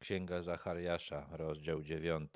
Księga Zachariasza, rozdział 9.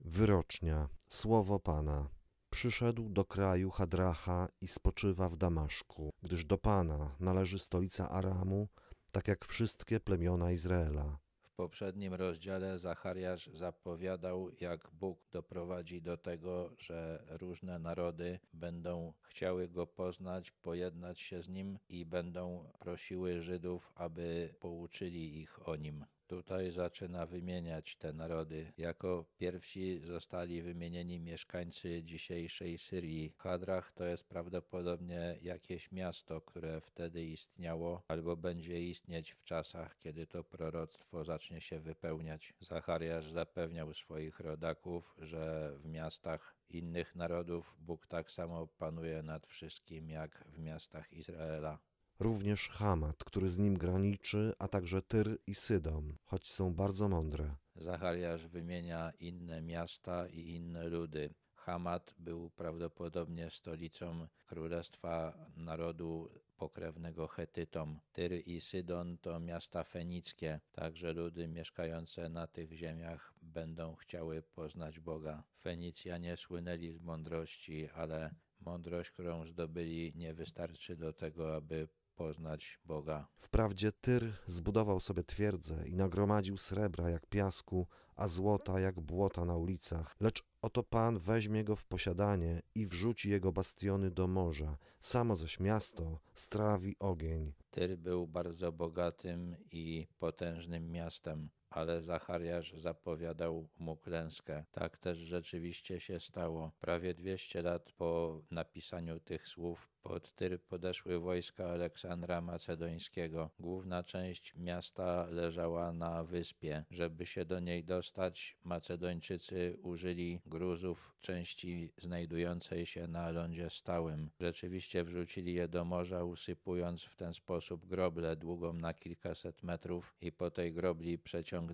Wyrocznia. Słowo Pana. Przyszedł do kraju Hadracha i spoczywa w Damaszku, gdyż do Pana należy stolica Aramu, tak jak wszystkie plemiona Izraela. W poprzednim rozdziale Zachariasz zapowiadał, jak Bóg doprowadzi do tego, że różne narody będą chciały go poznać, pojednać się z nim i będą prosiły Żydów, aby pouczyli ich o nim. Tutaj zaczyna wymieniać te narody. Jako pierwsi zostali wymienieni mieszkańcy dzisiejszej Syrii. Hadrach to jest prawdopodobnie jakieś miasto, które wtedy istniało albo będzie istnieć w czasach, kiedy to proroctwo zacznie się wypełniać. Zachariasz zapewniał swoich rodaków, że w miastach innych narodów Bóg tak samo panuje nad wszystkim jak w miastach Izraela również Hamat, który z nim graniczy, a także Tyr i Sydon, choć są bardzo mądre. Zachariasz wymienia inne miasta i inne ludy. Hamat był prawdopodobnie stolicą królestwa narodu pokrewnego Chetytom. Tyr i Sydon to miasta fenickie, także ludy mieszkające na tych ziemiach będą chciały poznać Boga. Fenicjanie słynęli z mądrości, ale mądrość, którą zdobyli, nie wystarczy do tego, aby poznać Boga. Wprawdzie Tyr zbudował sobie twierdzę i nagromadził srebra jak piasku, a złota jak błota na ulicach, lecz oto Pan weźmie go w posiadanie i wrzuci jego bastiony do morza, samo zaś miasto strawi ogień. Tyr był bardzo bogatym i potężnym miastem ale Zachariasz zapowiadał mu klęskę. Tak też rzeczywiście się stało. Prawie 200 lat po napisaniu tych słów pod Tyr podeszły wojska Aleksandra Macedońskiego. Główna część miasta leżała na wyspie. Żeby się do niej dostać, Macedończycy użyli gruzów części znajdującej się na lądzie stałym. Rzeczywiście wrzucili je do morza, usypując w ten sposób groblę długą na kilkaset metrów i po tej grobli przeciągnęli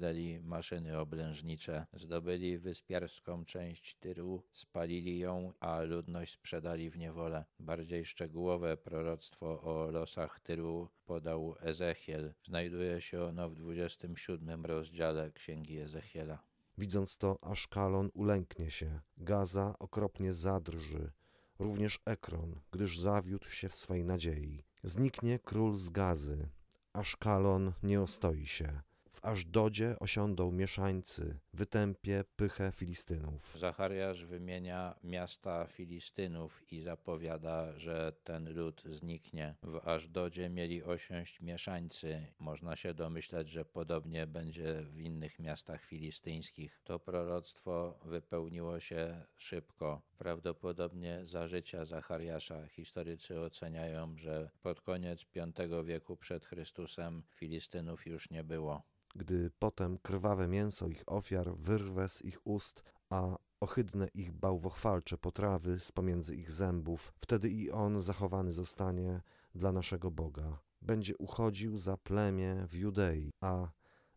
maszyny oblężnicze. Zdobyli wyspiarską część Tyru, spalili ją, a ludność sprzedali w niewolę. Bardziej szczegółowe proroctwo o losach Tyru podał Ezechiel. Znajduje się ono w 27 rozdziale Księgi Ezechiela. Widząc to, Aszkalon ulęknie się, Gaza okropnie zadrży, również Ekron, gdyż zawiódł się w swej nadziei. Zniknie król z Gazy, Aszkalon nie ostoi się, Ażdodzie osiądą mieszańcy, wytępie pychę Filistynów. Zachariasz wymienia miasta Filistynów i zapowiada, że ten lud zniknie. W Ażdodzie mieli osiąść mieszańcy. Można się domyśleć, że podobnie będzie w innych miastach filistyńskich. To proroctwo wypełniło się szybko. Prawdopodobnie za życia Zachariasza historycy oceniają, że pod koniec V wieku przed Chrystusem Filistynów już nie było gdy potem krwawe mięso ich ofiar wyrwę z ich ust, a ohydne ich bałwochwalcze potrawy z pomiędzy ich zębów, wtedy i on zachowany zostanie dla naszego Boga. Będzie uchodził za plemię w Judei, a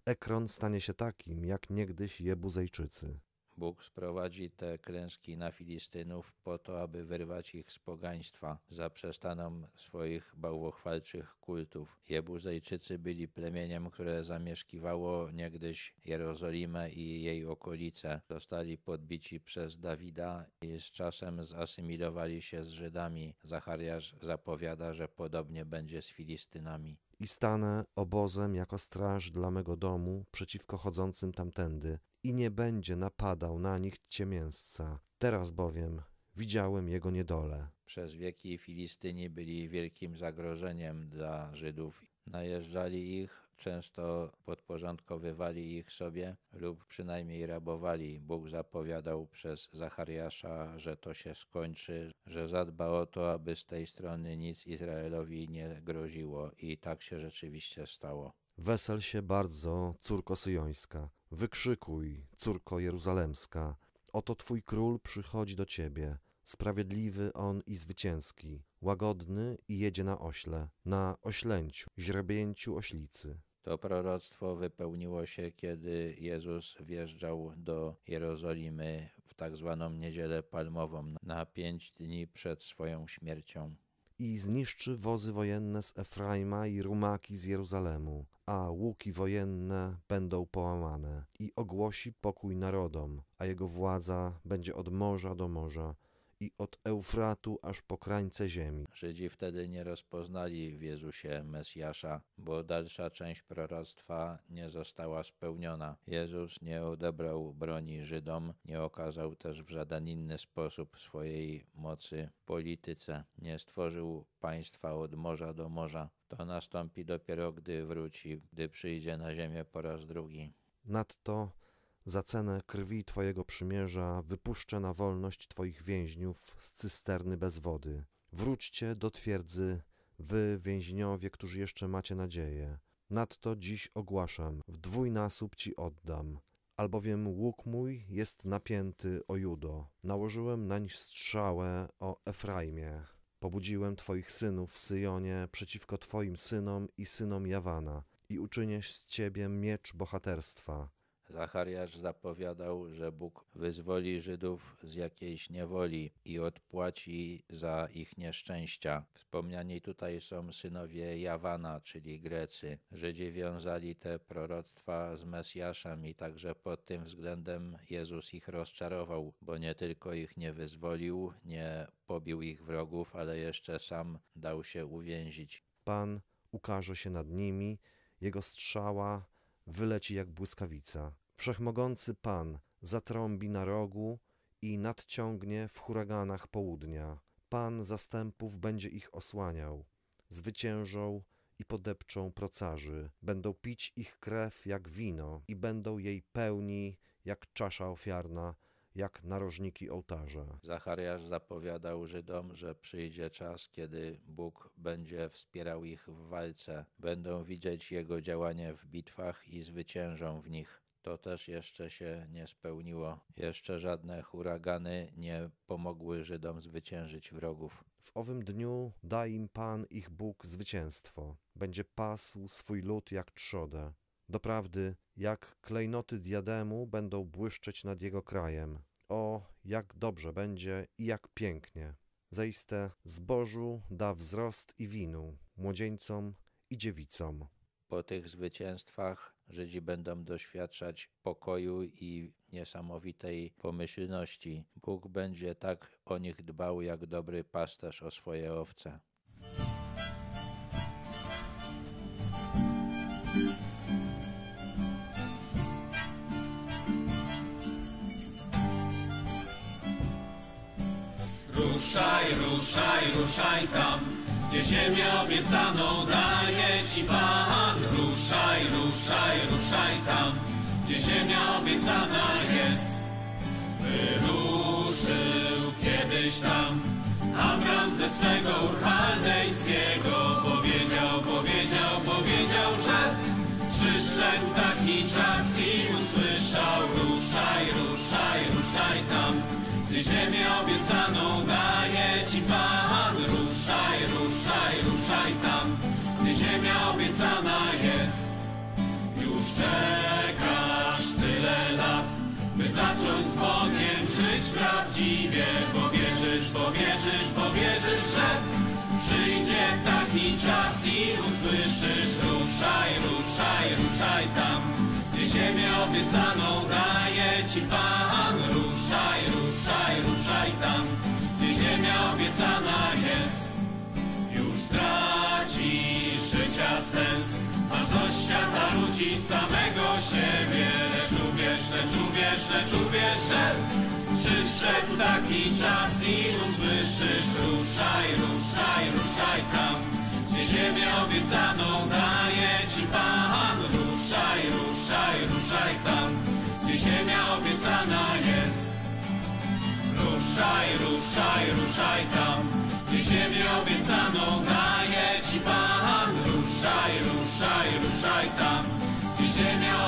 Ekron stanie się takim, jak niegdyś Jebuzejczycy. Bóg sprowadzi te klęski na Filistynów po to, aby wyrwać ich z pogaństwa. Zaprzestaną swoich bałwochwalczych kultów. Jebuzejczycy byli plemieniem, które zamieszkiwało niegdyś Jerozolimę i jej okolice. Zostali podbici przez Dawida i z czasem zasymilowali się z Żydami. Zachariasz zapowiada, że podobnie będzie z Filistynami i stanę obozem jako straż dla mego domu przeciwko chodzącym tamtędy i nie będzie napadał na nich ciemięsca. Teraz bowiem widziałem jego niedolę. Przez wieki Filistyni byli wielkim zagrożeniem dla Żydów. Najeżdżali ich, często podporządkowywali ich sobie lub przynajmniej rabowali. Bóg zapowiadał przez Zachariasza, że to się skończy, że zadba o to, aby z tej strony nic Izraelowi nie groziło i tak się rzeczywiście stało. Wesel się bardzo, córko syjońska, wykrzykuj, córko jeruzalemska, oto twój król przychodzi do ciebie, sprawiedliwy on i zwycięski, łagodny i jedzie na ośle, na oślęciu, źrebięciu oślicy. To proroctwo wypełniło się, kiedy Jezus wjeżdżał do Jerozolimy w tak zwaną Niedzielę Palmową na pięć dni przed swoją śmiercią. I zniszczy wozy wojenne z Efraima i rumaki z Jeruzalemu, a łuki wojenne będą połamane i ogłosi pokój narodom, a jego władza będzie od morza do morza i od Eufratu aż po krańce ziemi. Żydzi wtedy nie rozpoznali w Jezusie Mesjasza, bo dalsza część proroctwa nie została spełniona. Jezus nie odebrał broni Żydom, nie okazał też w żaden inny sposób swojej mocy w polityce, nie stworzył państwa od morza do morza. To nastąpi dopiero, gdy wróci, gdy przyjdzie na ziemię po raz drugi. Nadto za cenę krwi Twojego przymierza wypuszczę na wolność Twoich więźniów z cysterny bez wody. Wróćcie do twierdzy, wy więźniowie, którzy jeszcze macie nadzieję. Nadto dziś ogłaszam, w dwójnasób Ci oddam. Albowiem łuk mój jest napięty o Judo. Nałożyłem nań strzałę o Efraimie. Pobudziłem Twoich synów w Syjonie przeciwko Twoim synom i synom Jawana i uczynię z Ciebie miecz bohaterstwa. Zachariasz zapowiadał, że Bóg wyzwoli Żydów z jakiejś niewoli i odpłaci za ich nieszczęścia. Wspomniani tutaj są synowie Jawana, czyli Grecy. Żydzi wiązali te proroctwa z Mesjaszem i także pod tym względem Jezus ich rozczarował, bo nie tylko ich nie wyzwolił, nie pobił ich wrogów, ale jeszcze sam dał się uwięzić. Pan ukaże się nad nimi, jego strzała wyleci jak błyskawica. Wszechmogący Pan zatrąbi na rogu i nadciągnie w huraganach południa. Pan zastępów będzie ich osłaniał. Zwyciężą i podepczą procarzy. Będą pić ich krew jak wino i będą jej pełni jak czasza ofiarna, jak narożniki ołtarza. Zachariasz zapowiadał Żydom, że przyjdzie czas, kiedy Bóg będzie wspierał ich w walce, będą widzieć Jego działanie w bitwach i zwyciężą w nich. To też jeszcze się nie spełniło. Jeszcze żadne huragany nie pomogły Żydom zwyciężyć wrogów. W owym dniu da im Pan ich Bóg zwycięstwo. Będzie pasł swój lud jak trzodę. Doprawdy, jak klejnoty diademu będą błyszczeć nad jego krajem. O, jak dobrze będzie i jak pięknie. Zaiste zbożu da wzrost i winu, młodzieńcom i dziewicom. Po tych zwycięstwach Żydzi będą doświadczać pokoju i niesamowitej pomyślności. Bóg będzie tak o nich dbał, jak dobry pasterz o swoje owce. Ruszaj, ruszaj, tam, gdzie ziemię obiecaną daje ci Pan. Ruszaj, ruszaj, ruszaj tam, gdzie ziemia obiecana jest. Wyruszył kiedyś tam Abram ze swego urchaldejskiego powiedział, powiedział, powiedział, że przyszedł taki czas i usłyszał ruszaj, ruszaj, ruszaj tam gdzie ziemię obiecaną prawdziwie. Bo wierzysz, bo wierzysz, bo wierzysz, że przyjdzie taki czas i usłyszysz. Ruszaj, ruszaj, ruszaj tam, gdzie ziemię obiecaną daje ci Pan. Ruszaj, ruszaj, ruszaj tam, gdzie ziemia obiecana jest. Już tracisz życia sens, masz dość świata ludzi samego siebie. Lecz uwierz, lecz uwierz, lecz uwierz, że przyszedł taki czas i usłyszysz. Ruszaj, ruszaj, ruszaj tam, gdzie ziemię obiecaną daje ci Pan. Ruszaj, ruszaj, ruszaj tam, gdzie ziemia obiecana jest. Ruszaj, ruszaj, ruszaj tam, gdzie ziemię obiecaną daje ci Pan. Ruszaj, ruszaj, ruszaj tam, gdzie ziemia.